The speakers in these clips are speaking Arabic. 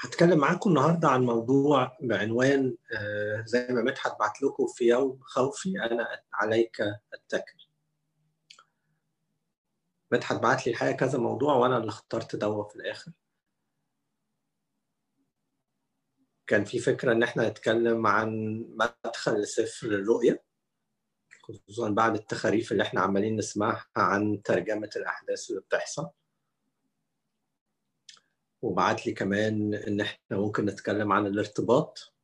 هتكلم معاكم النهارده عن موضوع بعنوان آه، زي ما مدحت بعت لكم في يوم خوفي أنا عليك أتكل. مدحت بعت لي الحقيقة كذا موضوع وأنا اللي اخترت دوا في الآخر. كان في فكرة إن إحنا نتكلم عن مدخل لسفر الرؤيا خصوصا بعد التخاريف اللي إحنا عمالين نسمعها عن ترجمة الأحداث اللي بتحصل. وبعت لي كمان إن إحنا ممكن نتكلم عن الارتباط.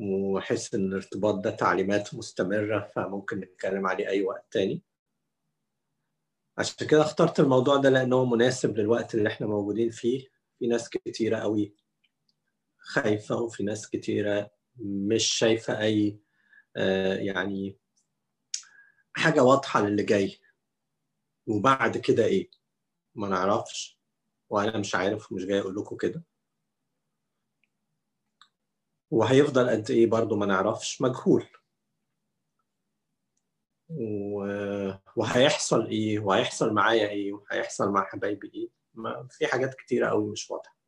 وحس إن الارتباط ده تعليمات مستمرة فممكن نتكلم عليه أي وقت تاني. عشان كده اخترت الموضوع ده لأنه مناسب للوقت اللي إحنا موجودين فيه. في ناس كتيرة قوي خايفة وفي ناس كتيرة مش شايفة أي آه يعني حاجة واضحة للي جاي. وبعد كده إيه؟ ما نعرفش وأنا مش عارف ومش جاي أقول لكم كده. وهيفضل قد إيه برضو ما نعرفش مجهول. وهيحصل إيه؟ وهيحصل معايا إيه؟ وهيحصل مع حبايبي إيه؟ ما في حاجات كتيرة قوي مش واضحة.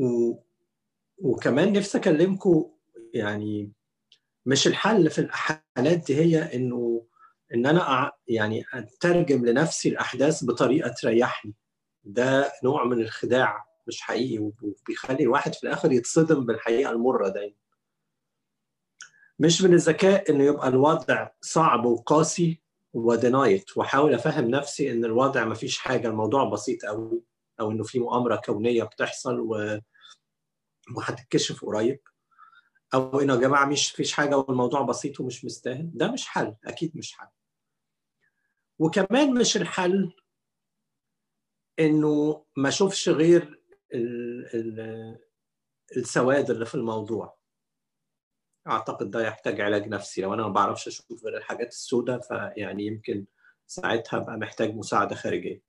و... وكمان نفسي أكلمكم يعني مش الحل في الحالات دي هي إنه إن أنا يعني أترجم لنفسي الأحداث بطريقة تريحني. ده نوع من الخداع مش حقيقي وبيخلي الواحد في الآخر يتصدم بالحقيقة المرة دايما. مش من الذكاء إنه يبقى الوضع صعب وقاسي ودينايت وأحاول أفهم نفسي إن الوضع ما فيش حاجة الموضوع بسيط قوي أو إنه في مؤامرة كونية بتحصل و... وهتتكشف قريب. أو إنه يا جماعة مش فيش حاجة والموضوع بسيط ومش مستاهل. ده مش حل أكيد مش حل. وكمان مش الحل إنه ما أشوفش غير ال ال السواد اللي في الموضوع. أعتقد ده يحتاج علاج نفسي. لو أنا ما بعرفش أشوف غير الحاجات السوداء فيعني يمكن ساعتها أبقى محتاج مساعدة خارجية.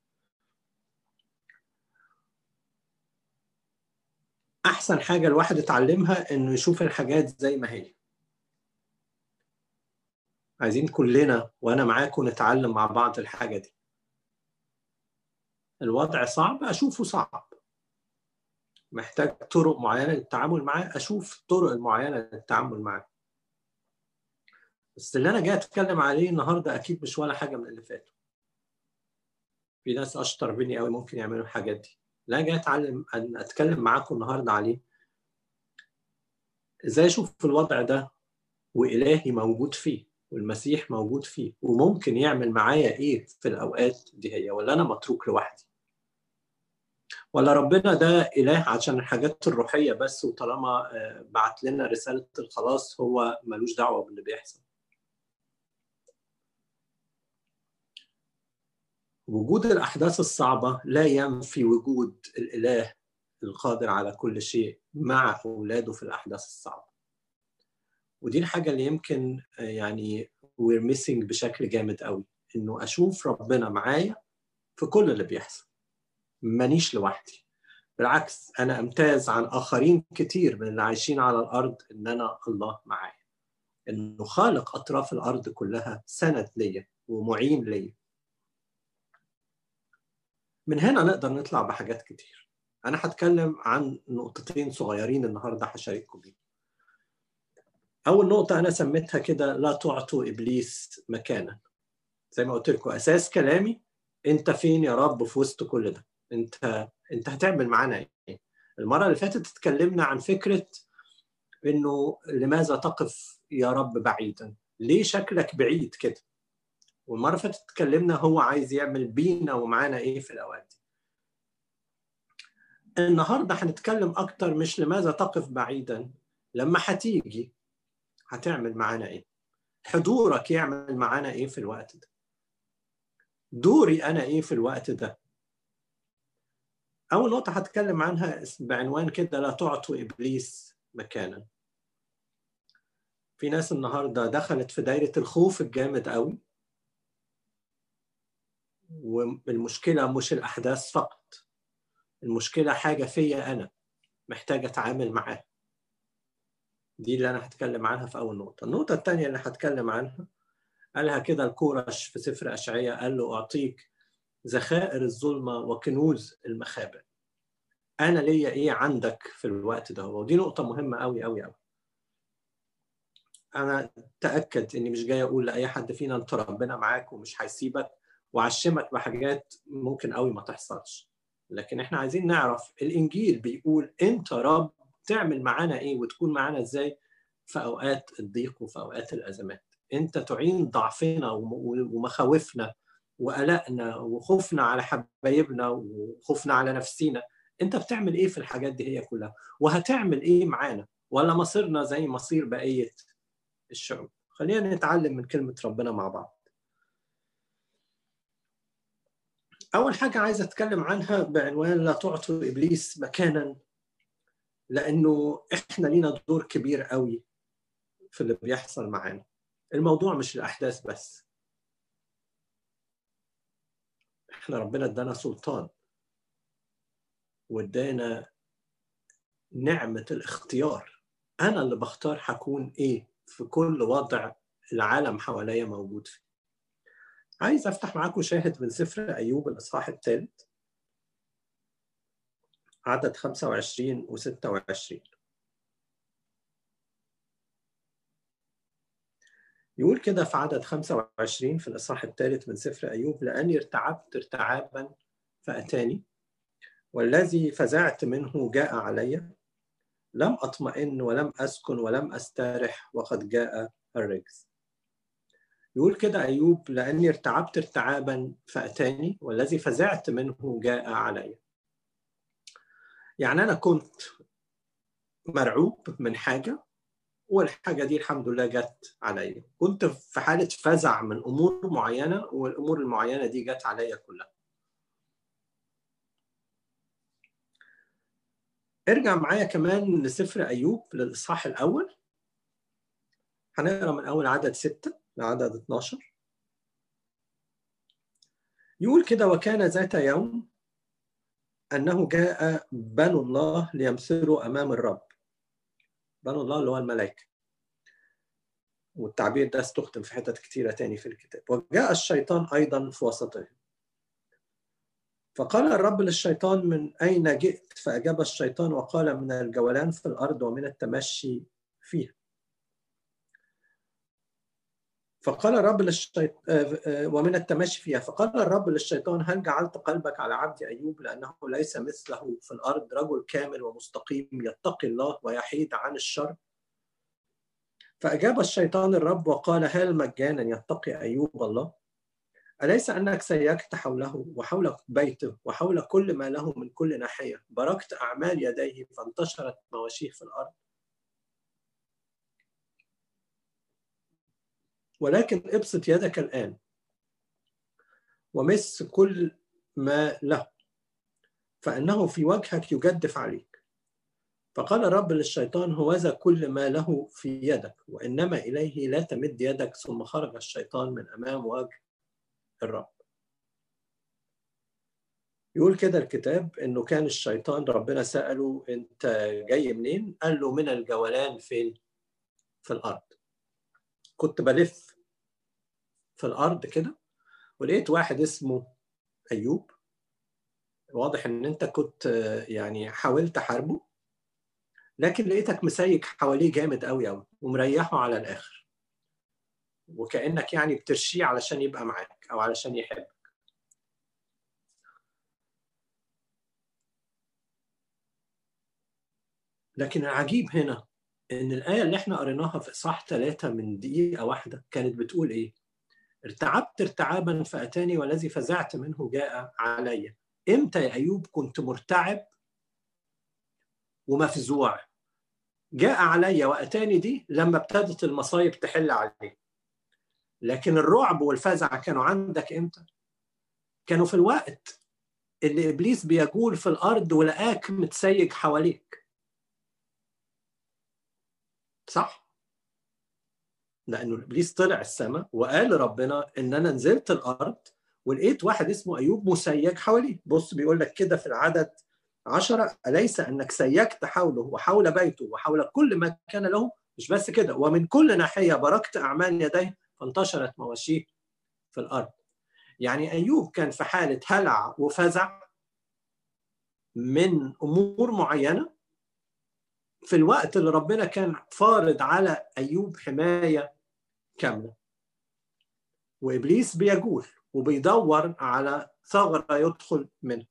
أحسن حاجة الواحد يتعلمها إنه يشوف الحاجات زي ما هي. عايزين كلنا وأنا معاكم نتعلم مع بعض الحاجة دي. الوضع صعب أشوفه صعب. محتاج طرق معينة للتعامل معاه أشوف الطرق المعينه للتعامل معاه. بس اللي أنا جاي أتكلم عليه النهارده أكيد مش ولا حاجة من اللي فاتوا. في ناس أشطر مني قوي ممكن يعملوا الحاجات دي. اللي أنا جاي أتعلم ان أتكلم معاكم النهارده عليه. إزاي أشوف الوضع ده وإلهي موجود فيه؟ والمسيح موجود فيه وممكن يعمل معايا إيه في الأوقات دي هي؟ ولا أنا متروك لوحدي؟ ولا ربنا ده إله عشان الحاجات الروحية بس وطالما بعت لنا رسالة الخلاص هو ملوش دعوة باللي بيحصل. وجود الأحداث الصعبة لا ينفي وجود الإله القادر على كل شيء مع أولاده في الأحداث الصعبة. ودي الحاجة اللي يمكن يعني we're missing بشكل جامد قوي إنه أشوف ربنا معايا في كل اللي بيحصل مانيش لوحدي. بالعكس أنا أمتاز عن آخرين كتير من اللي عايشين على الأرض إن أنا الله معايا. إنه خالق أطراف الأرض كلها سند ليا ومعين ليا. من هنا نقدر نطلع بحاجات كتير. أنا هتكلم عن نقطتين صغيرين النهارده هشارككم بيهم. أول نقطة أنا سميتها كده لا تعطوا إبليس مكانا. زي ما قلت لكم أساس كلامي أنت فين يا رب في وسط كل ده؟ أنت أنت هتعمل معانا إيه؟ المرة اللي فاتت اتكلمنا عن فكرة إنه لماذا تقف يا رب بعيدا؟ ليه شكلك بعيد كده؟ والمرة اللي فاتت اتكلمنا هو عايز يعمل بينا ومعانا إيه في الأوقات دي. النهارده هنتكلم أكتر مش لماذا تقف بعيدا لما هتيجي هتعمل معانا إيه؟ حضورك يعمل معانا إيه في الوقت ده؟ دوري أنا إيه في الوقت ده؟ أول نقطة هتكلم عنها بعنوان كده لا تعطوا إبليس مكانا. في ناس النهارده دخلت في دايرة الخوف الجامد قوي والمشكلة مش الأحداث فقط المشكلة حاجة فيا أنا محتاج أتعامل معاها. دي اللي أنا هتكلم عنها في أول نقطة. النقطة الثانية اللي هتكلم عنها قالها كده الكورش في سفر اشعياء قال له أعطيك ذخائر الظلمة وكنوز المخابئ. أنا ليا إيه عندك في الوقت ده ودي نقطة مهمة أوي أوي أوي. أنا تأكد إني مش جاي أقول لأي حد فينا أنت ربنا معاك ومش هيسيبك وعشمك بحاجات ممكن قوي ما تحصلش. لكن إحنا عايزين نعرف الإنجيل بيقول أنت رب تعمل معانا إيه وتكون معانا إزاي في أوقات الضيق وفي أوقات الأزمات. أنت تعين ضعفنا ومخاوفنا وقلقنا وخوفنا على حبايبنا وخوفنا على نفسينا. أنت بتعمل إيه في الحاجات دي هي كلها؟ وهتعمل إيه معانا؟ ولا مصيرنا زي مصير بقية الشعوب؟ خلينا نتعلم من كلمة ربنا مع بعض. أول حاجة عايز أتكلم عنها بعنوان لا تعطوا إبليس مكانا لأنه إحنا لينا دور كبير قوي في اللي بيحصل معانا. الموضوع مش الأحداث بس. إحنا ربنا إدانا سلطان. وإدانا نعمة الاختيار. أنا اللي بختار هكون إيه في كل وضع العالم حواليا موجود فيه. عايز أفتح معاكم شاهد من سفر أيوب الإصحاح الثالث. عدد 25 و 26 يقول كده في عدد 25 في الإصحاح الثالث من سفر أيوب لأني ارتعبت ارتعابا فأتاني. والذي فزعت منه جاء علي. لم أطمئن ولم أسكن ولم أسترح وقد جاء الرجز يقول كده أيوب لأني ارتعبت ارتعابا فأتاني. والذي فزعت منه جاء علي. يعني أنا كنت مرعوب من حاجة والحاجة دي الحمد لله جت عليا. كنت في حالة فزع من أمور معينة والأمور المعينة دي جت عليا كلها. ارجع معايا كمان لسفر أيوب للإصحاح الأول. هنقرأ من أول عدد ستة لعدد 12 يقول كده وكان ذات يوم أنه جاء بنو الله ليمثلوا أمام الرب. بنو الله اللي هو الملائكة. والتعبير ده استخدم في حتت كتيرة تاني في الكتاب. وجاء الشيطان أيضا في وسطهم. فقال الرب للشيطان من أين جئت؟ فأجاب الشيطان وقال من الجولان في الأرض ومن التمشي فيها. فقال الرب للشيطان آه، آه، ومن التمشي فيها. فقال الرب للشيطان هل جعلت قلبك على عبد أيوب؟ لأنه ليس مثله في الأرض رجل كامل ومستقيم يتقي الله ويحيد عن الشر. فأجاب الشيطان الرب وقال هل مجانا يتقي أيوب الله؟ أليس أنك سيكت حوله وحول بيته وحول كل ما له من كل ناحية؟ باركت أعمال يديه فانتشرت مواشيه في الأرض. ولكن ابسط يدك الآن ومس كل ما له فإنه في وجهك يجدف عليك فقال الرب للشيطان هوذا كل ما له في يدك وإنما إليه لا تمد يدك ثم خرج الشيطان من أمام وجه الرب يقول كده الكتاب إنه كان الشيطان ربنا سأله أنت جاي منين؟ قال له من الجولان فين؟ في الأرض. كنت بلف في الأرض كده ولقيت واحد اسمه أيوب. واضح إن أنت كنت يعني حاولت حاربه لكن لقيتك مسيك حواليه جامد قوي قوي ومريحه على الآخر. وكأنك يعني بترشيه علشان يبقى معاك أو علشان يحبك. لكن العجيب هنا إن الآية اللي إحنا قريناها في إصحاح ثلاثة من دقيقة واحدة كانت بتقول إيه؟ ارتعبت ارتعابا فأتاني والذي فزعت منه جاء علي. إمتى يا أيوب كنت مرتعب؟ ومفزوع جاء علي وأتاني دي لما ابتدت المصايب تحل عليه. لكن الرعب والفزع كانوا عندك إمتى؟ كانوا في الوقت اللي إبليس بيجول في الأرض ولقاك متسيج حواليك. صح؟ لأنه إبليس طلع السماء وقال لربنا إن أنا نزلت الأرض ولقيت واحد اسمه أيوب مسيج حواليه. بص بيقول لك كده في العدد عشرة أليس أنك سيجت حوله وحول بيته وحول كل ما كان له؟ مش بس كده ومن كل ناحية باركت أعمال يديه فانتشرت مواشيه في الأرض. يعني أيوب كان في حالة هلع وفزع من أمور معينة في الوقت اللي ربنا كان فارض على أيوب حماية كاملة. وإبليس بيجول وبيدور على ثغرة يدخل منها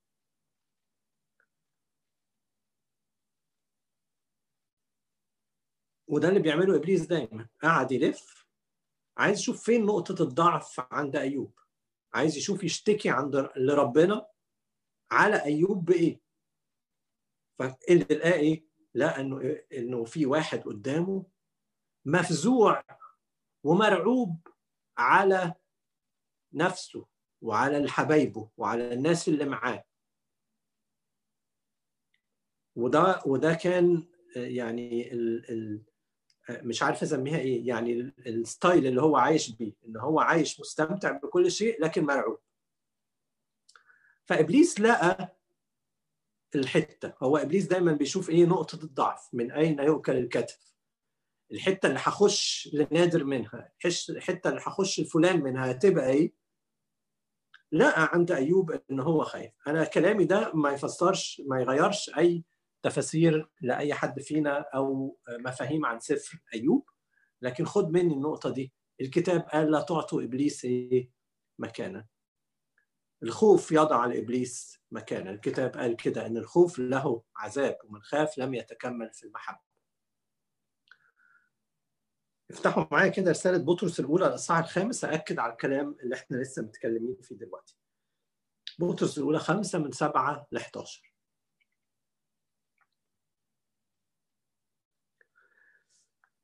وده اللي بيعمله إبليس دايما. قاعد يلف عايز يشوف فين نقطة الضعف عند أيوب. عايز يشوف يشتكي عند لربنا على أيوب بإيه. فاللي لقاه إيه؟ لقى إنه إنه في واحد قدامه مفزوع ومرعوب على نفسه وعلى حبايبه وعلى الناس اللي معاه. وده وده كان يعني ال ال مش عارف أسميها إيه يعني الستايل اللي هو عايش بيه إن هو عايش مستمتع بكل شيء لكن مرعوب. فإبليس لقى الحتة. هو إبليس دايما بيشوف إيه نقطة الضعف من أين يؤكل الكتف؟ الحتة اللي هخش لنادر منها الحتة اللي هخش لفلان منها هتبقى إيه؟ لقى عند أيوب إن هو خايف. أنا كلامي ده ما يفسرش ما يغيرش أي تفاسير لأي حد فينا أو مفاهيم عن سفر أيوب. لكن خد مني النقطة دي. الكتاب قال لا تعطوا إبليس إيه؟ مكانا الخوف يضع لابليس مكانا الكتاب قال كده إن الخوف له عذاب ومن خاف لم يتكمل في المحبة. افتحوا معايا كده رسالة بطرس الأولى الاصحاح الخامس اكد على الكلام اللي إحنا لسه متكلمين فيه دلوقتي. بطرس الأولى خمسة من سبعة ل 11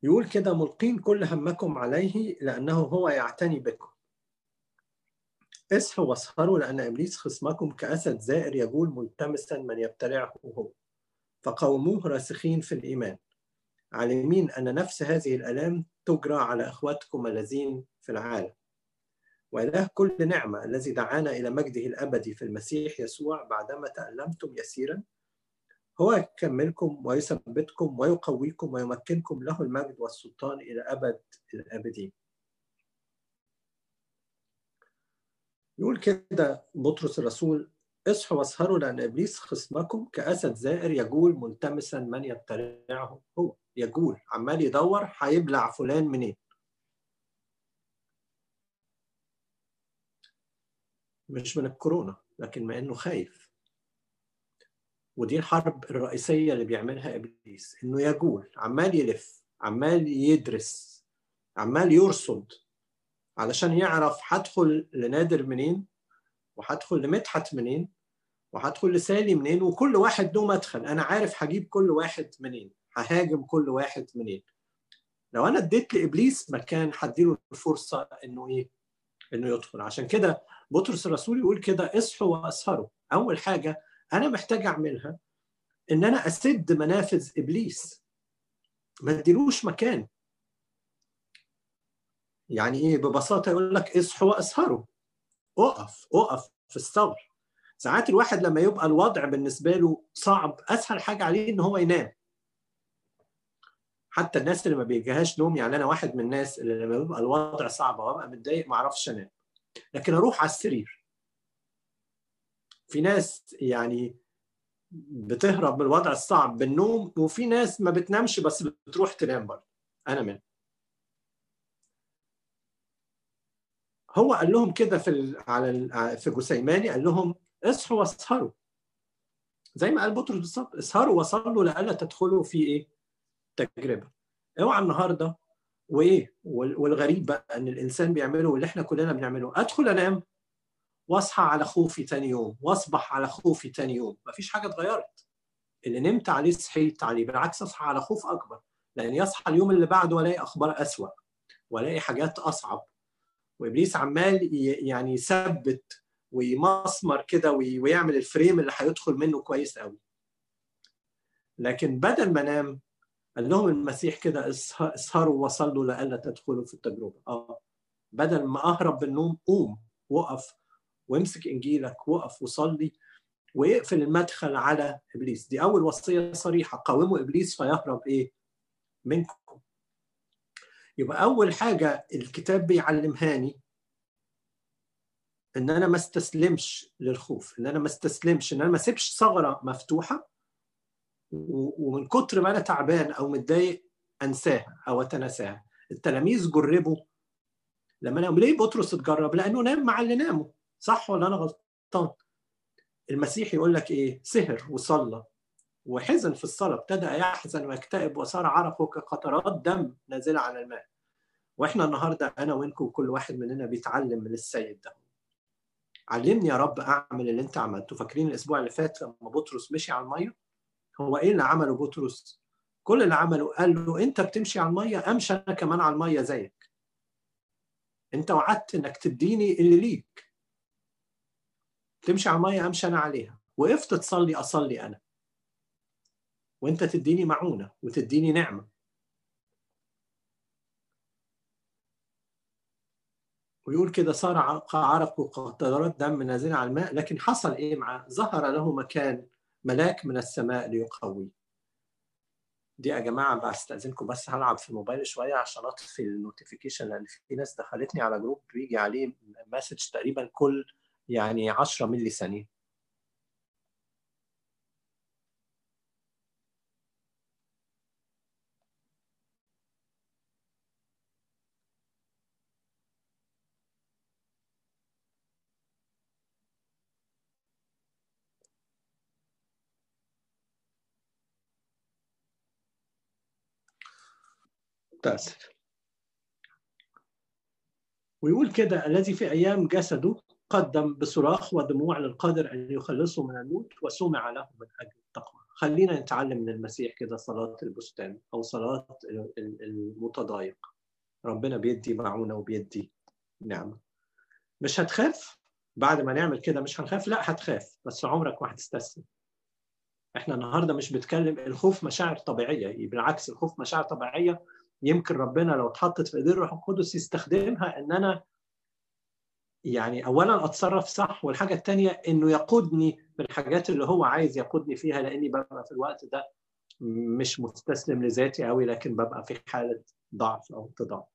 يقول كده ملقين كل همكم عليه لأنه هو يعتني بكم. اصحوا واسهروا لأن إبليس خصمكم كأسد زائر يقول ملتمسا من يبتلعه هو. فقوموه راسخين في الإيمان. عالمين أن نفس هذه الآلام تجرى على أخواتكم الذين في العالم. وإله كل نعمة الذي دعانا إلى مجده الأبدي في المسيح يسوع بعدما تألمتم يسيرا. هو يكملكم ويثبتكم ويقويكم ويمكنكم له المجد والسلطان إلى أبد الآبدين. يقول كده بطرس الرسول اصحوا واسهروا لأن إبليس خصمكم كأسد زائر يجول ملتمسا من يبتلعه هو. يجول عمال يدور هيبلع فلان منين. مش من الكورونا لكن ما إنه خايف. ودي الحرب الرئيسية اللي بيعملها إبليس إنه يجول عمال يلف عمال يدرس عمال يرصد علشان يعرف هدخل لنادر منين وهدخل لمدحت منين وهدخل لسالي منين وكل واحد له مدخل. أنا عارف هجيب كل واحد منين. ههاجم كل واحد منين. لو أنا اديت لإبليس مكان هديله الفرصة إنه إيه؟ إنه يدخل. عشان كده بطرس الرسول يقول كده اصحوا وأسهروا. أول حاجة أنا محتاج أعملها إن أنا أسد منافذ إبليس. ما اديلوش مكان. يعني إيه؟ ببساطة يقول لك اصحوا وأسهروا. أقف أقف في الثغر ساعات الواحد لما يبقى الوضع بالنسبة له صعب أسهل حاجة عليه إن هو ينام. حتى الناس اللي ما بيجيهاش نوم يعني أنا واحد من الناس اللي لما بيبقى الوضع صعب وابقى متضايق ما أعرفش أنام. لكن أروح على السرير. في ناس يعني بتهرب من الوضع الصعب بالنوم وفي ناس ما بتنامش بس بتروح تنام برضه. أنا من هو قال لهم كده في على في جسيماني قال لهم اصحوا واسهروا. زي ما قال بطرس بالظبط اسهروا وصلوا لئلا تدخلوا في إيه؟ تجربه اوعى النهارده وايه والغريب بقى ان الانسان بيعمله واللي إحنا كلنا بنعمله. ادخل انام واصحى على خوفي تاني يوم واصبح على خوفي تاني يوم. مفيش حاجة اتغيرت. اللي نمت عليه صحيت عليه بالعكس اصحى على خوف اكبر. لأن يصحى اليوم اللي بعده والاقي أخبار أسوأ والاقي حاجات أصعب. وإبليس عمال يعني يثبت ويمسمر كده ويعمل الفريم اللي هيدخل منه كويس قوي. لكن بدل ما انام قال لهم المسيح كده اسهروا وصلوا لئلا تدخلوا في التجربة. آه. بدل ما أهرب بالنوم قوم وقف وامسك إنجيلك وقف وصلي واقفل المدخل على إبليس. دي أول وصية صريحة. قاوموا إبليس فيهرب إيه؟ منكم. يبقى أول حاجة الكتاب بيعلمهاني إن أنا ما استسلمش للخوف إن أنا ما استسلمش إن أنا ما أسيبش ثغرة مفتوحة ومن كتر ما أنا تعبان أو متضايق انساها أو اتناساها التلاميذ جربوا. لما ناموا ليه بطرس اتجرب لأنه نام مع اللي ناموا صح ولا أنا غلطان؟ المسيح يقول لك إيه؟ سهر وصلى. وحزن في الصلاة ابتدى يحزن ويكتئب وصار عرقه كقطرات دم نازلة على الماء. وإحنا النهارده أنا وإنكم كل واحد مننا بيتعلم من السيد ده. علمني يا رب أعمل اللي أنت عملته. فاكرين الأسبوع اللي فات لما بطرس مشي على المية؟ هو إيه اللي عمله بطرس؟ كل اللي عمله قال له أنت بتمشي على المية أمشي أنا كمان على المية زيك. أنت وعدت إنك تديني اللي ليك. تمشي على المية أمشي أنا عليها. وقفت تصلي أصلي أنا. وأنت تديني معونة وتديني نعمة. ويقول كده صار عرق وقطرات دم نازلة على الماء لكن حصل إيه معاه؟ ظهر له مكان ملاك من السماء ليقويه. دي يا جماعة بستأذنكم بس هلعب في الموبايل شوية عشان أطفي ال notification لأن في ناس دخلتني على group بيجي عليه message تقريبا كل يعني 10 ملي ثانية. متأسف ويقول كده الذي في أيام جسده قدم بصراخ ودموع للقادر أن يخلصه من الموت وسمع له من أجل التقوى. خلينا نتعلم من المسيح كده صلاة البستان أو صلاة المتضايق. ربنا بيدي معونة وبيدي نعمة. مش هتخاف؟ بعد ما نعمل كده مش هنخاف؟ لا هتخاف بس عمرك ما هتستسلم. إحنا النهارده مش بنتكلم الخوف مشاعر طبيعية بالعكس الخوف مشاعر طبيعية يمكن ربنا لو اتحطت في ايدين الروح القدس يستخدمها إن أنا يعني اولا أتصرف صح والحاجة الثانية إنه يقودني بالحاجات اللي هو عايز يقودني فيها لأني ببقى في الوقت ده مش مستسلم لذاتي قوي لكن ببقى في حالة ضعف أو اتضاع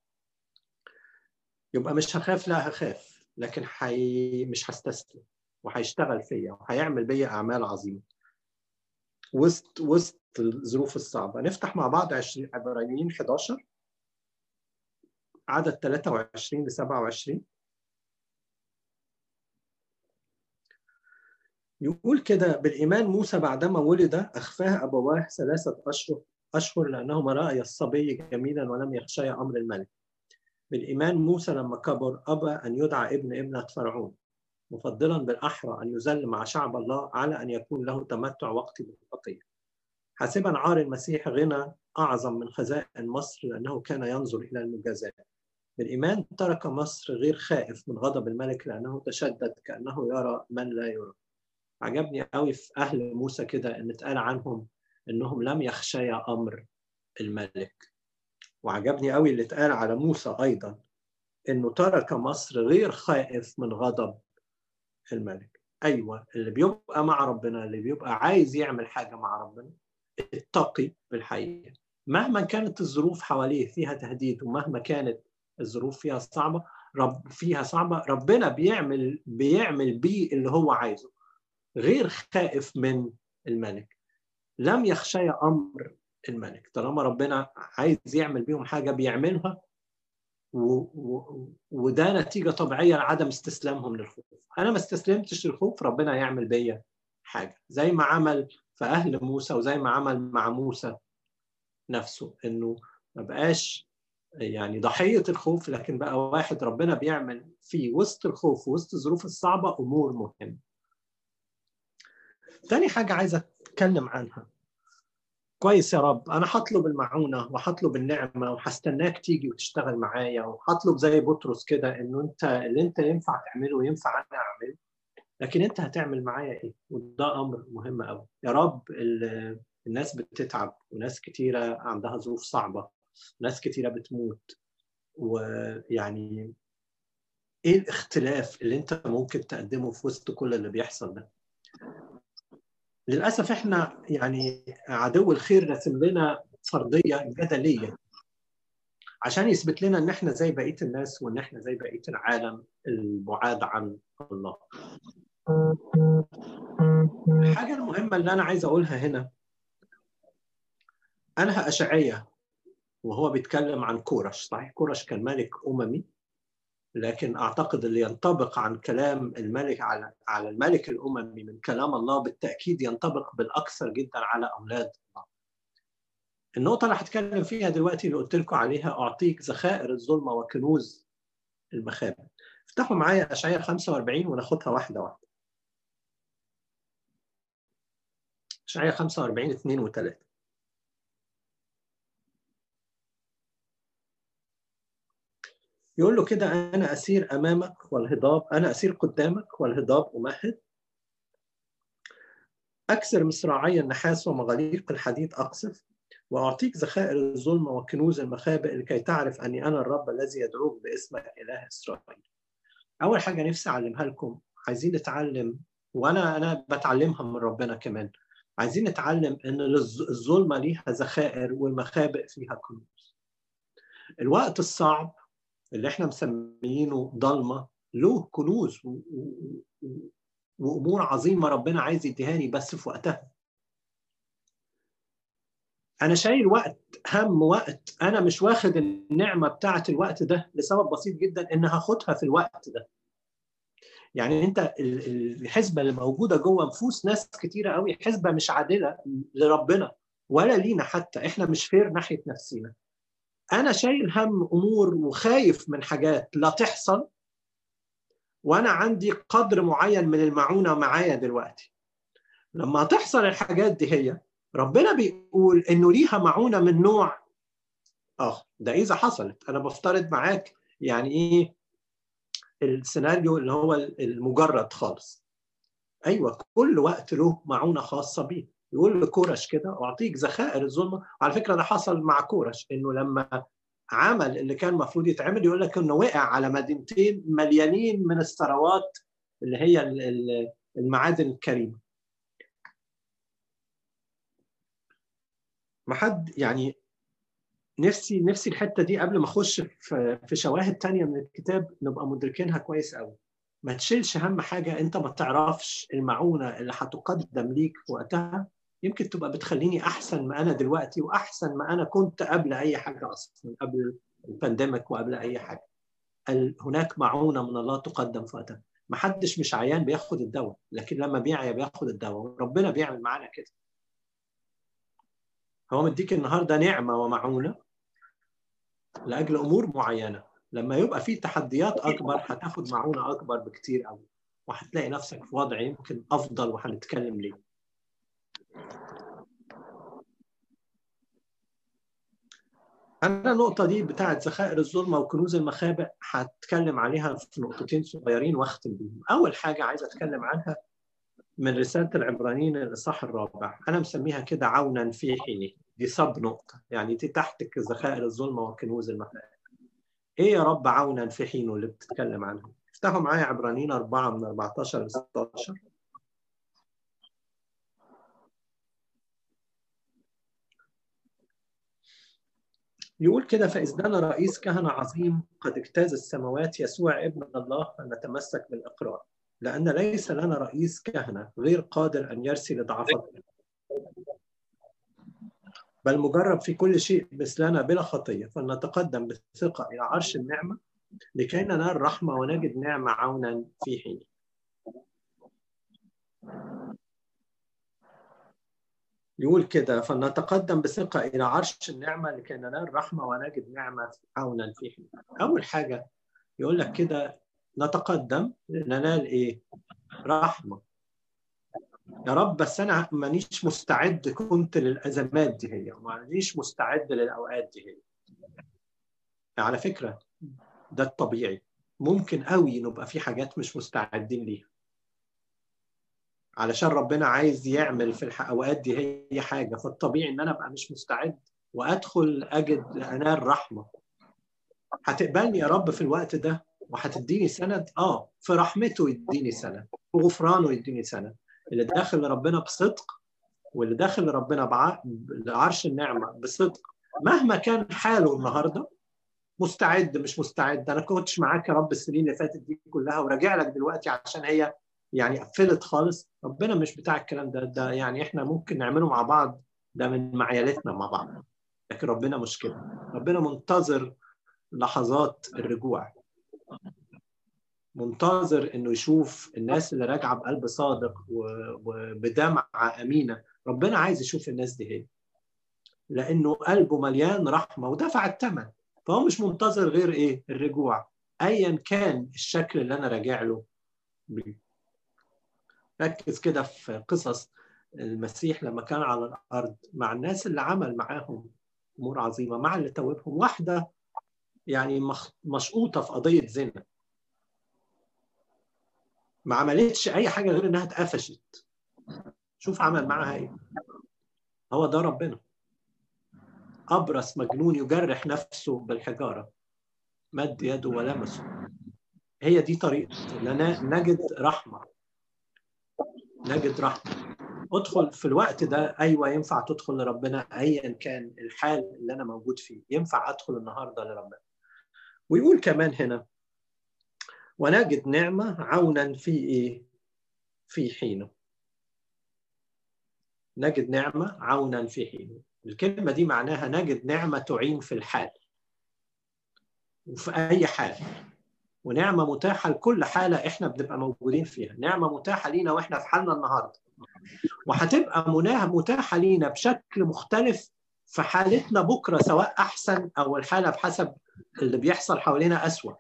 يبقى مش هخاف لا هخاف لكن حي... مش هستسلم وهيشتغل فيا وهيعمل بيا أعمال عظيمة. وسط وسط الظروف الصعبة. نفتح مع بعض 20 عبرانيين 11 عدد 23 ل 27 يقول كده بالإيمان موسى بعدما ولد أخفاه أبواه ثلاثة أشهر أشهر لأنهما رأي الصبي جميلا ولم يخشيا أمر الملك. بالإيمان موسى لما كبر أبى أن يدعى ابن ابنة فرعون. مفضلا بالأحرى أن يذل مع شعب الله على أن يكون له تمتع وقتي بالخطية حاسبا عار المسيح غنى أعظم من خزائن مصر لأنه كان ينظر إلى المجازاة بالإيمان ترك مصر غير خائف من غضب الملك لأنه تشدد كأنه يرى من لا يرى. عجبني قوي في أهل موسى كده إن اتقال عنهم إنهم لم يخشيا أمر الملك. وعجبني قوي اللي اتقال على موسى أيضا إنه ترك مصر غير خائف من غضب الملك. أيوة اللي بيبقى مع ربنا اللي بيبقى عايز يعمل حاجة مع ربنا اتقي بالحقيقة. مهما كانت الظروف حواليه فيها تهديد ومهما كانت الظروف فيها صعبة رب فيها صعبة ربنا بيعمل بيعمل بيه اللي هو عايزه. غير خائف من الملك. لم يخشى أمر الملك. طالما ربنا عايز يعمل بيهم حاجة بيعملها. وده نتيجة طبيعية لعدم استسلامهم للخوف. أنا ما استسلمتش للخوف ربنا يعمل بيا حاجة. زي ما عمل في أهل موسى وزي ما عمل مع موسى نفسه إنه ما بقاش يعني ضحية الخوف لكن بقى واحد ربنا بيعمل في وسط الخوف وسط الظروف الصعبة أمور مهمة. تاني حاجة عايز أتكلم عنها. كويس يا رب أنا هطلب المعونة وهطلب النعمة وهستناك تيجي وتشتغل معايا وهطلب زي بطرس كده إنه أنت اللي أنت ينفع تعمله ينفع أنا أعمله لكن أنت هتعمل معايا إيه؟ وده أمر مهم قوي يا رب الناس بتتعب وناس كتيرة عندها ظروف صعبة ناس كتيرة بتموت. ويعني إيه الاختلاف اللي أنت ممكن تقدمه في وسط كل اللي بيحصل ده؟ للأسف إحنا يعني عدو الخير رسم لنا فرضيه جدلية. عشان يثبت لنا إن إحنا زي بقية الناس وإن إحنا زي بقية العالم البعاد عن الله. الحاجة المهمة اللي أنا عايز أقولها هنا. أنهى أشعية وهو بيتكلم عن كورش صحيح؟ كورش كان ملك أممي. لكن أعتقد اللي ينطبق عن كلام الملك على على الملك الأممي من كلام الله بالتأكيد ينطبق بالأكثر جدا على أولاد الله. النقطة اللي هتكلم فيها دلوقتي اللي قلت لكم عليها أعطيك ذخائر الظلمة وكنوز المخابئ. افتحوا معايا أشعياء 45 وناخدها واحدة واحدة. أشعياء 45 2 و3 يقول له كده أنا أسير أمامك والهضاب أنا أسير قدامك والهضاب أمهد. أكسر مصراعي النحاس ومغاليق الحديد أقصف وأعطيك ذخائر الظلمة وكنوز المخابئ لكي تعرف أني أنا الرب الذي يدعوك باسمك إله إسرائيل. أول حاجة نفسي أعلمها لكم عايزين نتعلم وأنا أنا بتعلمها من ربنا كمان. عايزين نتعلم إن الظلمة ليها ذخائر والمخابئ فيها كنوز. الوقت الصعب اللي إحنا مسميينه ضلمة له كنوز وأمور عظيمة ربنا عايز يديهاني بس في وقتها. أنا شايل وقت هم وقت أنا مش واخد النعمة بتاعة الوقت ده لسبب بسيط جدا إن هاخدها في الوقت ده. يعني أنت الحسبه اللي موجودة جوه نفوس ناس كتيرة قوي حسبه مش عادلة لربنا ولا لينا حتى إحنا مش فير ناحية نفسينا أنا شايل هم أمور وخايف من حاجات لا تحصل وأنا عندي قدر معين من المعونة معايا دلوقتي. لما تحصل الحاجات دي هي ربنا بيقول إنه ليها معونة من نوع. آه ده إذا حصلت. أنا بفترض معاك يعني إيه السيناريو اللي هو المجرد خالص. أيوه كل وقت له معونة خاصة بيه يقول لكورش كده أعطيك ذخائر الظلمة. وعلى فكرة ده حصل مع كورش إنه لما عمل اللي كان المفروض يتعمل يقول لك إنه وقع على مدينتين مليانين من الثروات اللي هي المعادن الكريمة. ما حد يعني نفسي نفسي الحتة دي قبل ما أخش في في شواهد تانية من الكتاب نبقى مدركينها كويس قوي ما تشيلش هم حاجة أنت ما تعرفش المعونة اللي هتقدم ليك وقتها. يمكن تبقى بتخليني أحسن ما أنا دلوقتي وأحسن ما أنا كنت قبل أي حاجة أصلا قبل البانديميك وقبل أي حاجة. هناك معونة من الله تقدم في وقتها. ما حدش مش عيان بياخد الدواء لكن لما بيعيا بياخد الدواء ربنا بيعمل معانا كده. هو مديك النهارده نعمة ومعونة لأجل أمور معينة. لما يبقى في تحديات أكبر هتاخد معونة أكبر بكتير قوي وهتلاقي نفسك في وضع يمكن أفضل وهنتكلم ليه. أنا النقطة دي بتاعت ذخائر الظلمة وكنوز المخابئ هتكلم عليها في نقطتين صغيرين وأختم بيهم. أول حاجة عايز أتكلم عنها من رسالة العبرانيين الإصحاح الرابع. أنا مسميها كده عونا في حينه دي سب نقطة. يعني دي تحتك ذخائر الظلمة وكنوز المخابئ. إيه يا رب عونا في حينه اللي بتتكلم عنها؟ افتحوا معايا عبرانيين 4 من 14 ل 16 يقول كده فإذ رئيس كهنة عظيم قد اجتاز السماوات يسوع ابن الله فنتمسك بالإقرار لأن ليس لنا رئيس كهنة غير قادر أن يرسي لضعفتنا بل مجرب في كل شيء مثلنا بلا خطية فلنتقدم بثقة إلى عرش النعمة لكي ننال رحمة ونجد نعمة عونا في حينه. يقول كده فلنتقدم بثقة إلى عرش النعمة لكي ننال رحمة ونجد نعمة عونا في حين أول حاجة يقول لك كده نتقدم ننال إيه؟ رحمة. يا رب بس أنا مانيش مستعد كنت للأزمات دي هي مانيش مستعد للأوقات دي هي. على فكرة ده الطبيعي. ممكن قوي نبقى في حاجات مش مستعدين ليها. علشان ربنا عايز يعمل في الاوقات دي هي حاجة. فالطبيعي إن أنا أبقى مش مستعد وأدخل أجد أنال رحمة. هتقبلني يا رب في الوقت ده وهتديني سند؟ آه. في رحمته يديني سند في غفرانه يديني سند. اللي داخل لربنا بصدق واللي داخل لربنا بعرش النعمة بصدق. مهما كان حاله النهارده مستعد مش مستعد. أنا كنتش معاك يا رب السنين اللي فاتت دي كلها وراجع لك دلوقتي عشان هي يعني قفلت خالص. ربنا مش بتاع الكلام ده. ده يعني إحنا ممكن نعمله مع بعض. ده من معيالتنا مع بعض. لكن ربنا مش كده. ربنا منتظر لحظات الرجوع. منتظر إنه يشوف الناس اللي راجعة بقلب صادق وبدمعه أمينة. ربنا عايز يشوف الناس دي هي. لأنه قلبه مليان رحمة ودفع الثمن فهو مش منتظر غير إيه؟ الرجوع. ايا كان الشكل اللي أنا راجع له. بيه ركز كده في قصص المسيح لما كان على الأرض مع الناس اللي عمل معاهم أمور عظيمة مع اللي توبهم واحدة يعني مشقوطة في قضية زنا. ما عملتش أي حاجة غير إنها اتقفشت. شوف عمل معاها إيه. هو ده ربنا. أبرص مجنون يجرح نفسه بالحجارة. مد يده ولمسه. هي دي طريقه نجد رحمة. نجد رحمه ادخل في الوقت ده أيوه ينفع تدخل لربنا ايا كان الحال اللي أنا موجود فيه. ينفع أدخل النهارده لربنا. ويقول كمان هنا ونجد نعمة عونا في إيه؟ في حينه. نجد نعمة عونا في حينه. الكلمة دي معناها نجد نعمة تعين في الحال. وفي أي حال. ونعمة متاحة لكل حالة إحنا بنبقى موجودين فيها. نعمة متاحة لينا وإحنا في حالنا النهارده. وهتبقى متاحة لينا بشكل مختلف في حالتنا بكرة سواء أحسن أو الحالة بحسب اللي بيحصل حوالينا أسوأ.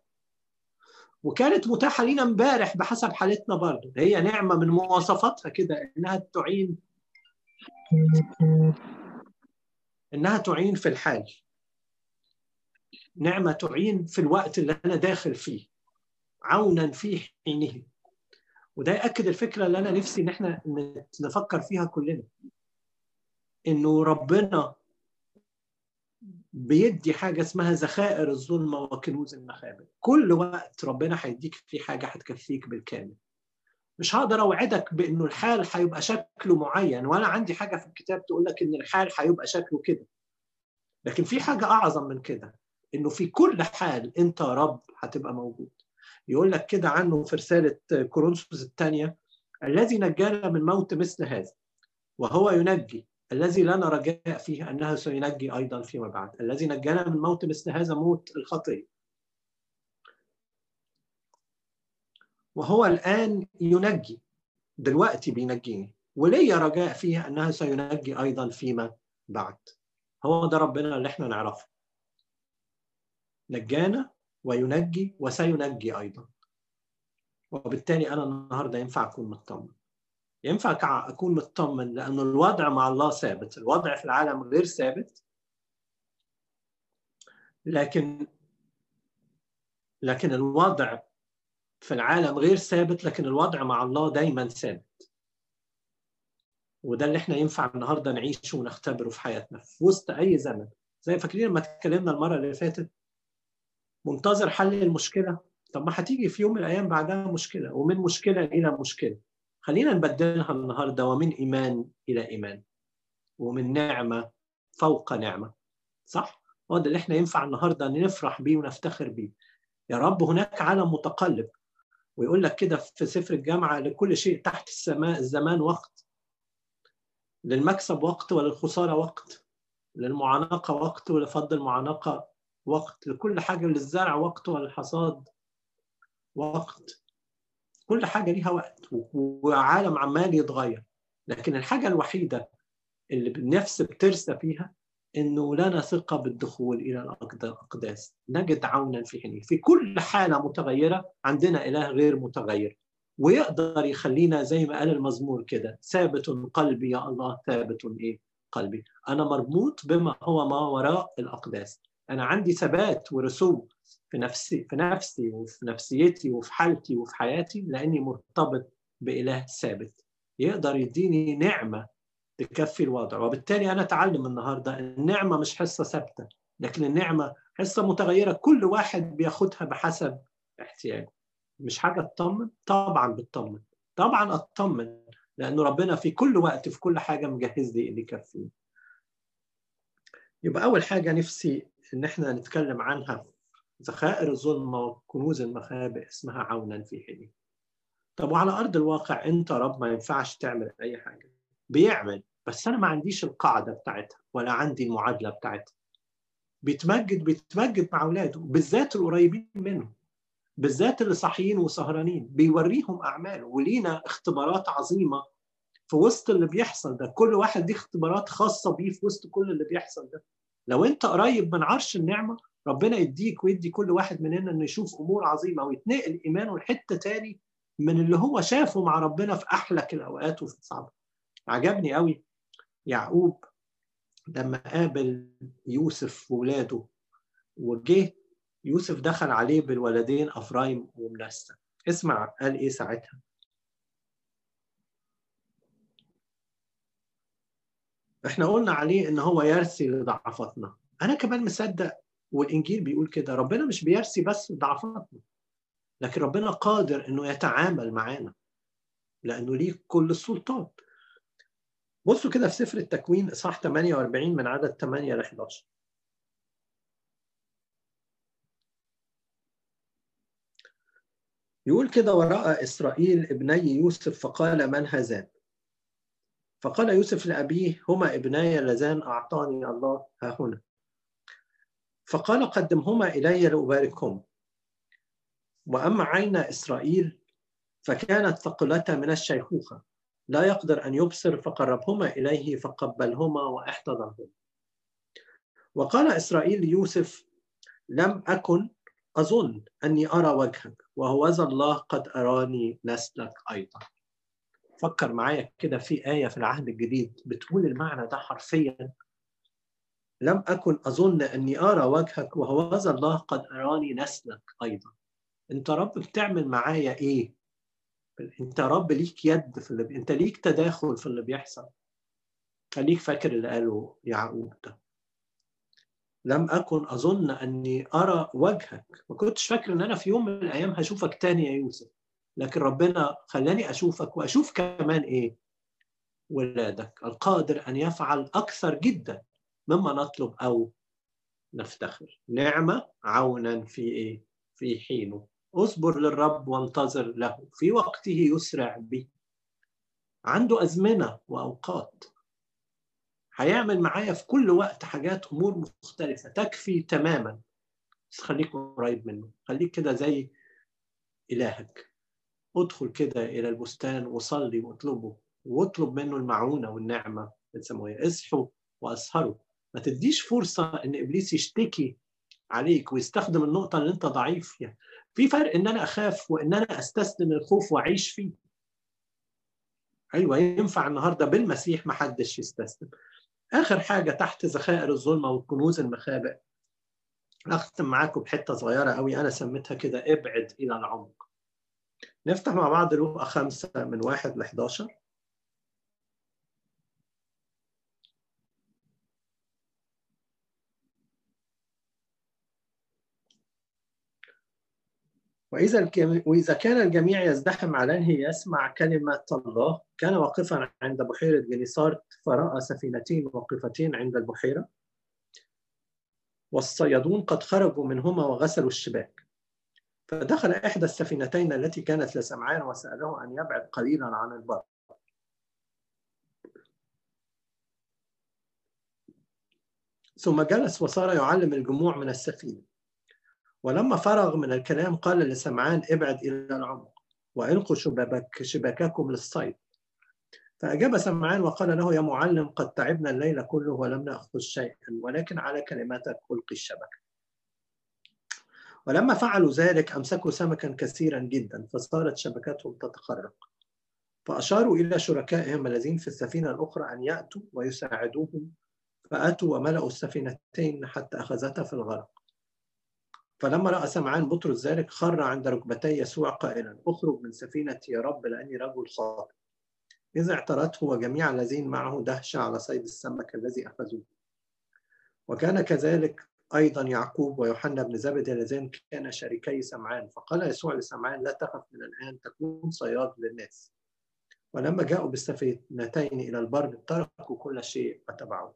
وكانت متاحة لينا امبارح بحسب حالتنا برضه. هي نعمة من مواصفاتها كده إنها تعين إنها تعين في الحال. نعمة تعين في الوقت اللي أنا داخل فيه. عونا في حينه وده يأكد الفكرة اللي أنا نفسي إن إحنا نفكر فيها كلنا. إنه ربنا بيدي حاجة اسمها ذخائر الظلمة وكنوز المخابئ. كل وقت ربنا هيديك في حاجة هتكفيك بالكامل. مش هقدر أوعدك بإنه الحال هيبقى شكله معين ولا عندي حاجة في الكتاب تقول لك إن الحال هيبقى شكله كده. لكن في حاجة أعظم من كده إنه في كل حال أنت رب هتبقى موجود. يقول لك كده عنه في رسالة كورنثوس الثانية الذي نجانا من موت مثل هذا وهو ينجي الذي لنا رجاء فيه أنه سينجي أيضا فيما بعد الذي نجانا من موت مثل هذا موت الخطيه وهو الآن ينجي دلوقتي بينجيني وليا رجاء فيه أنه سينجي أيضا فيما بعد. هو ده ربنا اللي إحنا نعرفه. نجانا وينجي وسينجي أيضا. وبالتالي أنا النهارده ينفع أكون مطمن. ينفع أكون مطمن لأن الوضع مع الله ثابت. الوضع في العالم غير ثابت. لكن لكن الوضع في العالم غير ثابت لكن الوضع مع الله دايما ثابت. وده اللي إحنا ينفع النهارده نعيشه ونختبره في حياتنا في وسط أي زمن. زي فاكرين لما اتكلمنا المرة اللي فاتت منتظر حل المشكلة؟ طب ما هتيجي في يوم من الأيام بعدها مشكلة ومن مشكلة إلى مشكلة. خلينا نبدلها النهارده ومن إيمان إلى إيمان ومن نعمة فوق نعمة. صح؟ هو ده اللي إحنا ينفع النهارده نفرح بيه ونفتخر بيه. يا رب هناك عالم متقلب ويقول لك كده في سفر الجامعة لكل شيء تحت السماء الزمان وقت. للمكسب وقت وللخسارة وقت. للمعانقة وقت ولفض المعانقة وقت لكل حاجة للزرع وقت وللحصاد وقت. كل حاجة ليها وقت وعالم عمال يتغير. لكن الحاجة الوحيدة اللي النفس بترسى فيها إنه لنا ثقه بالدخول إلى الأقداس. نجد عونا في حينه. في كل حالة متغيرة عندنا إله غير متغير. ويقدر يخلينا زي ما قال المزمور كده ثابت قلبي يا الله ثابت إيه؟ قلبي. أنا مربوط بما هو ما وراء الأقداس. أنا عندي ثبات ورسوم في نفسي في نفسي وفي نفسيتي وفي حالتي وفي حياتي لأني مرتبط بإله ثابت يقدر يديني نعمة تكفي الوضع. وبالتالي أنا أتعلم النهارده النعمة مش حصة ثابتة لكن النعمة حصة متغيرة كل واحد بياخدها بحسب احتياجه. مش حاجة تطمن؟ طبعا بتطمن. طبعا أطمن لأنه ربنا في كل وقت في كل حاجة مجهز لي اللي يكفيني. يبقى أول حاجة نفسي إن إحنا نتكلم عنها ذخائر الظلمة وكنوز المخابئ اسمها عونا في حينه طب وعلى أرض الواقع أنت رب ما ينفعش تعمل أي حاجة. بيعمل بس أنا ما عنديش القاعدة بتاعتها ولا عندي المعادلة بتاعتها. بيتمجد بيتمجد مع أولاده بالذات القريبين منه بالذات اللي صاحيين وسهرانين بيوريهم أعماله. ولينا اختبارات عظيمة في وسط اللي بيحصل ده كل واحد دي اختبارات خاصة بيه في وسط كل اللي بيحصل ده. لو انت قريب من عرش النعمة ربنا يديك ويدي كل واحد مننا إنه يشوف أمور عظيمة ويتنقل ايمانه لحته تاني من اللي هو شافه مع ربنا في احلك الأوقات وفي الصعب. عجبني قوي يعقوب لما قابل يوسف وولاده وجه يوسف دخل عليه بالولدين أفرايم ومنسى. اسمع قال إيه ساعتها؟ إحنا قلنا عليه إن هو يرثي لضعفاتنا أنا كمان مصدق والانجيل بيقول كده ربنا مش بيرثي بس ضعفاتنا لكن ربنا قادر إنه يتعامل معانا لأنه ليه كل السلطان بصوا كده في سفر التكوين إصحاح 48 من عدد 8 ل 11 يقول كده وراء إسرائيل ابني يوسف فقال من هذان؟ فقال يوسف لأبيه هما ابناي اللذان أعطاني الله ها هنا. فقال قدمهما إلي لأباركهم. وأما عين إسرائيل فكانت ثقلتا من الشيخوخة. لا يقدر أن يبصر فقربهما إليه فقبلهما وأحتضنهما. وقال إسرائيل ليوسف لم أكن أظن أني أرى وجهك وهوذا الله قد أراني نسلك أيضا. فكر معايا كده في آية في العهد الجديد بتقول المعنى ده حرفيا. لم أكن أظن أني أرى وجهك وهوذا الله قد أراني نسلك أيضا. أنت رب بتعمل معايا إيه؟ أنت رب ليك يد في اللي أنت ليك تداخل في اللي بيحصل. خليك فاكر اللي قاله يعقوب ده. لم أكن أظن أني أرى وجهك. ما كنتش فاكر أن أنا في يوم من الأيام هشوفك تاني يا يوسف. لكن ربنا خلاني أشوفك وأشوف كمان إيه؟ ولادك. القادر أن يفعل أكثر جدا مما نطلب أو نفتخر. نعمة عونا في إيه؟ في حينه. اصبر للرب وانتظر له. في وقته يسرع به عنده أزمنة وأوقات. هيعمل معايا في كل وقت حاجات أمور مختلفة. تكفي تماما. بس خليك قريب منه. خليك كده زي إلهك. ادخل كده إلى البستان وصلي واطلبه واطلب منه المعونة والنعمة السماوية اصحوا وأسهروا. ما تديش فرصة إن إبليس يشتكي عليك ويستخدم النقطة اللي أنت ضعيف فيها. في فرق إن أنا أخاف وإن أنا أستسلم الخوف وأعيش فيه. أيوة ينفع النهاردة بالمسيح ما حدش يستسلم. آخر حاجة تحت ذخائر الظلمة والكنوز المخابئ. أختم معاكم بحتة صغيرة قوي أنا سميتها كده ابعد إلى العمق. نفتح مع بعض لوقا خمسة من واحد ل 11 وإذا وإذا كان الجميع يزدحم عليه يسمع كلمة الله كان واقفا عند بحيرة جنيسارت فرأى سفينتين واقفتين عند البحيرة والصيادون قد خرجوا منهما وغسلوا الشباك. فدخل إحدى السفينتين التي كانت لسمعان وسأله أن يبعد قليلا عن البر. ثم جلس وصار يعلم الجموع من السفينة. ولما فرغ من الكلام قال لسمعان ابعد إلى العمق وإلقوا شبابك شباككم للصيد. فأجاب سمعان وقال له يا معلم قد تعبنا الليل كله ولم نأخذ شيئا ولكن على كلماتك ألقي الشبكة. ولما فعلوا ذلك أمسكوا سمكا كثيرا جدا فصارت شبكتهم تتخرق. فأشاروا إلى شركائهم الذين في السفينة الأخرى أن يأتوا ويساعدوهم. فأتوا وملأوا السفينتين حتى أخذتها في الغرق. فلما رأى سمعان بطرس ذلك خر عند ركبتي يسوع قائلا اخرج من سفينتي يا رب لأني رجل خاطئ. إذا اعترته وجميع الذين معه دهشة على صيد السمك الذي أخذوه. وكان كذلك أيضا يعقوب ويوحنا بن زبد اللذين كانا شريكي سمعان فقال يسوع لسمعان لا تخف من الآن تكون صياد للناس. ولما جاءوا بالسفينتين إلى البر تركوا كل شيء وتبعوه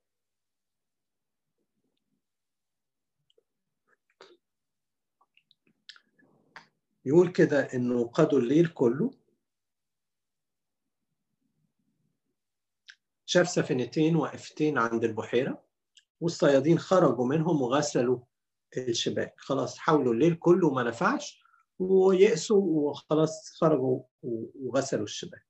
يقول كده إنه قضوا الليل كله. شاف سفينتين واقفتين عند البحيرة. والصيادين خرجوا منهم وغسلوا الشباك. خلاص حاولوا الليل كله ما نفعش ويأسوا وخلاص خرجوا وغسلوا الشباك.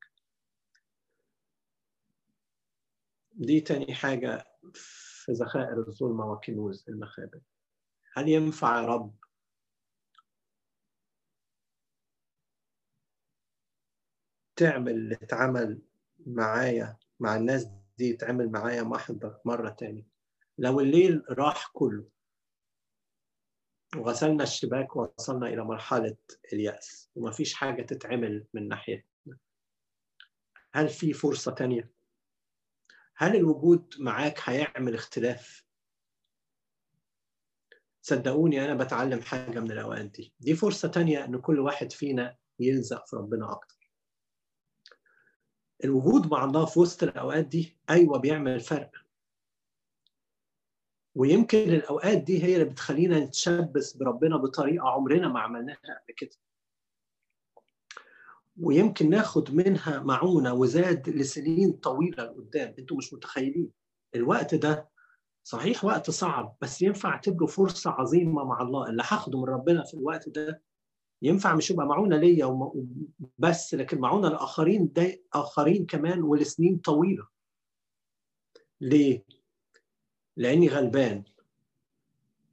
دي تاني حاجة في ذخائر الظلمة وكنوز المخابئ. هل ينفع يا رب تعمل اللي اتعمل معايا مع الناس دي يتعمل معايا محضر مرة تاني؟ لو الليل راح كله وغسلنا الشباك ووصلنا إلى مرحلة اليأس ومفيش حاجة تتعمل من ناحيتنا هل في فرصة تانية؟ هل الوجود معاك هيعمل اختلاف؟ صدقوني أنا بتعلم حاجة من الأوقات دي دي فرصة تانية إن كل واحد فينا يلزق في ربنا أكتر الوجود مع الله في وسط الأوقات دي أيوة بيعمل فرق ويمكن الأوقات دي هي اللي بتخلينا نتشبث بربنا بطريقة عمرنا ما عملناها قبل كده. ويمكن ناخد منها معونة وزاد لسنين طويلة لقدام. أنتوا مش متخيلين. الوقت ده صحيح وقت صعب بس ينفع اعتبره فرصة عظيمة مع الله. اللي هاخده من ربنا في الوقت ده ينفع مش يبقى معونة ليا بس لكن معونة لآخرين ده آخرين كمان ولسنين طويلة. ليه؟ لاني غلبان.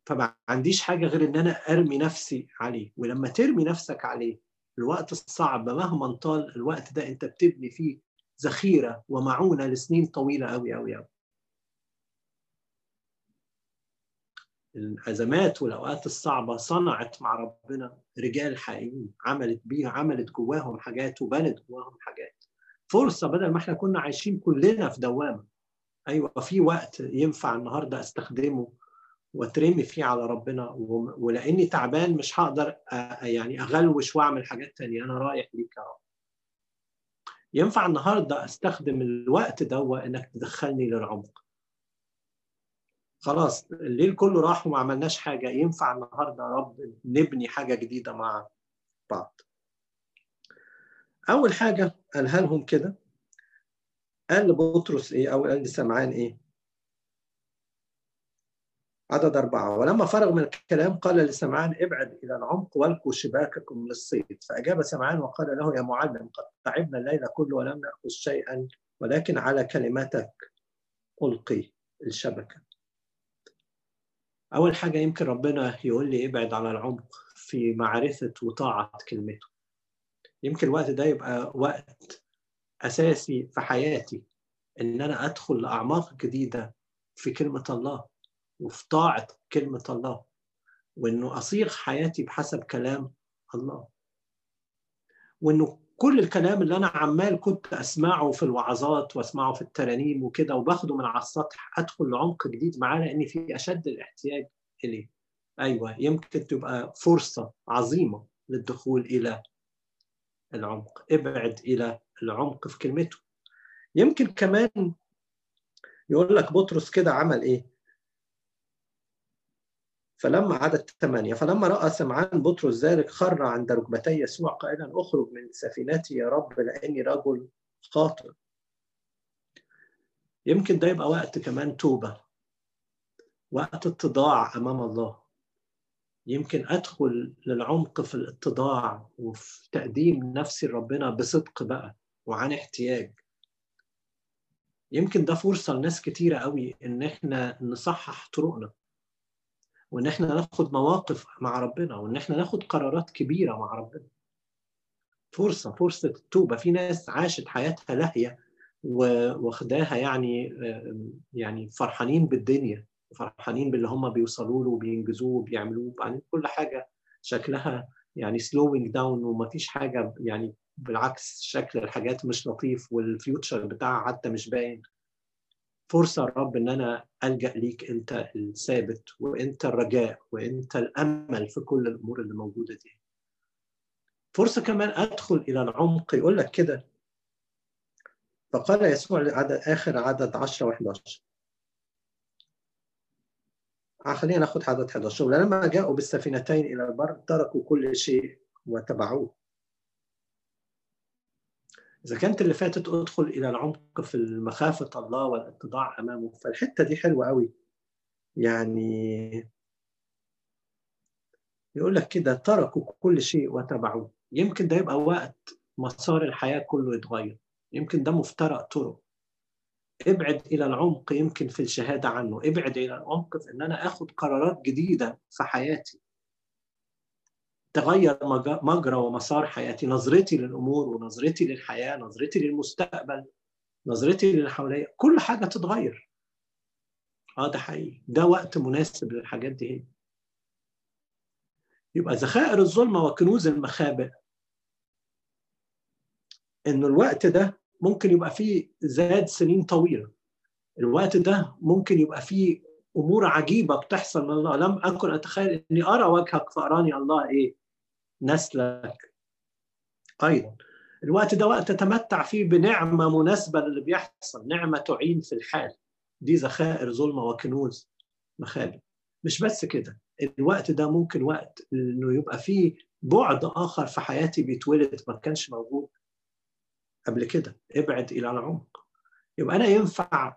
فما عنديش حاجة غير إن أنا أرمي نفسي عليه. ولما ترمي نفسك عليه الوقت الصعب مهما طال الوقت ده أنت بتبني فيه ذخيرة ومعونة لسنين طويلة قوي قوي قوي الأزمات والأوقات الصعبة صنعت مع ربنا رجال حقيقيين. عملت بيها عملت جواهم حاجات وبنت جواهم حاجات. فرصة بدل ما إحنا كنا عايشين كلنا في دوامة أيوه في وقت ينفع النهارده أستخدمه وأترمي فيه على ربنا ولأني تعبان مش هقدر يعني أغلوش وأعمل حاجات تانية. أنا رايح ليك يا رب. ينفع النهارده أستخدم الوقت ده إنك تدخلني للعمق. خلاص الليل كله راح وما عملناش حاجة. ينفع النهارده يا رب نبني حاجة جديدة مع بعض. أول حاجة قالها لهم كده قال لبطرس إيه؟ أو قال لسمعان إيه؟ عدد أربعة. ولما فرغ من الكلام قال لسمعان ابعد إلى العمق والقوا شباككم للصيد فأجاب سمعان وقال له يا معلم قد تعبنا الليل كله ولم نأخذ شيئا ولكن على كلمتك ألقي الشبكة. أول حاجة يمكن ربنا يقول لي ابعد على العمق في معرفة وطاعة كلمته. يمكن الوقت ده يبقى وقت أساسي في حياتي إن أنا أدخل لأعماق جديدة في كلمة الله وفي طاعة كلمة الله وإنه أصيغ حياتي بحسب كلام الله وإنه كل الكلام اللي أنا عمال كنت أسمعه في الوعظات وأسمعه في الترانيم وكده وباخده من على السطح أدخل لعمق جديد معاه لأني في أشد الاحتياج إليه. أيوه يمكن تبقى فرصة عظيمة للدخول إلى العمق، ابعد إلى العمق في كلمته. يمكن كمان يقول لك بطرس كده عمل إيه؟ فلما عدد ثمانية فلما رأى سمعان بطرس ذلك خر عند ركبتي يسوع قائلا أخرج من سفينتي يا رب لأني رجل خاطئ يمكن ده يبقى وقت كمان توبة وقت اتضاع أمام الله. يمكن أدخل للعمق في الاتضاع وفي تقديم نفسي لربنا بصدق بقى. وعن احتياج. يمكن ده فرصة لناس كتيرة قوي إن إحنا نصحح طرقنا وإن إحنا ناخد مواقف مع ربنا وإن إحنا ناخد قرارات كبيرة مع ربنا. فرصة فرصة التوبة. في ناس عاشت حياتها لاهية واخداها يعني يعني فرحانين بالدنيا فرحانين باللي هم بيوصلوا له وبينجزوه وبيعملوه. وبعدين كل حاجة شكلها يعني slowing down ومفيش حاجة يعني بالعكس شكل الحاجات مش لطيف وال future بتاعها حتى مش باين. فرصة يا رب إن أنا ألجأ ليك أنت الثابت وأنت الرجاء وأنت الأمل في كل الأمور اللي موجودة دي. فرصة كمان أدخل إلى العمق يقول لك كده. فقال يسوع عدد آخر عدد 10 و11 خلينا ناخد عدد 11 ولما جاءوا بالسفينتين إلى البر تركوا كل شيء وتبعوه إذا كانت اللي فاتت أدخل إلى العمق في مخافة الله والاتضاع أمامه فالحتة دي حلوة قوي يعني يقول لك كده تركوا كل شيء وتبعوه يمكن ده يبقى وقت مسار الحياة كله يتغير. يمكن ده مفترق طرق. ابعد إلى العمق يمكن في الشهادة عنه. ابعد إلى العمق في إن أنا أخد قرارات جديدة في حياتي. تغير مجرى ومسار حياتي. نظرتي للأمور ونظرتي للحياة نظرتي للمستقبل نظرتي للي حواليا كل حاجة تتغير. آه ده حقيقي. ده وقت مناسب للحاجات دي. هي يبقى ذخائر الظلمة وكنوز المخابئ. انه الوقت ده ممكن يبقى فيه زاد سنين طويلة. الوقت ده ممكن يبقى فيه أمور عجيبة بتحصل. من الله لم أكن أتخيل إني أرى وجهك فأراني الله إيه. نسلك. أيضا. الوقت ده وقت تتمتع فيه بنعمة مناسبة للي بيحصل نعمة تعين في الحال. دي ذخائر ظلمة وكنوز. مخابئ مش بس كده. الوقت ده ممكن وقت إنه يبقى فيه بعد آخر في حياتي بيتولد ما كانش موجود قبل كده. ابعد إلى العمق. يبقى أنا ينفع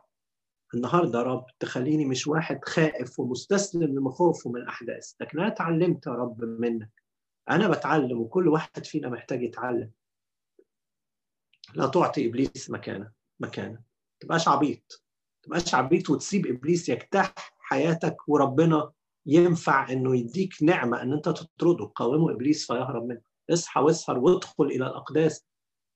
النهارده يا رب تخليني مش واحد خائف ومستسلم لمخاوفه من الأحداث لكن أنا اتعلمت يا رب منك. أنا بتعلم وكل واحد فينا محتاج يتعلم. لا تعطي إبليس مكانة مكانة. ما تبقاش عبيط. ما تبقاش عبيط وتسيب إبليس يجتاح حياتك وربنا ينفع إنه يديك نعمة إن أنت تطرده. قاومه إبليس فيهرب منك اصحى واسهر وادخل إلى الأقداس.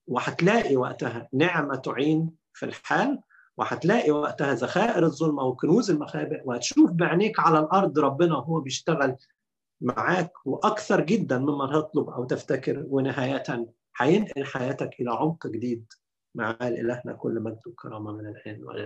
وهتلاقي وقتها نعمة تعين في الحال. وهتلاقي وقتها ذخائر الظلمة وكنوز المخابئ. وهتشوف بعينيك على الأرض ربنا وهو بيشتغل معاك وأكثر جدا مما تطلب أو تفتكر ونهاية هينقل حياتك إلى عمق جديد مع إلهنا كل مجد وكرامه من الان والى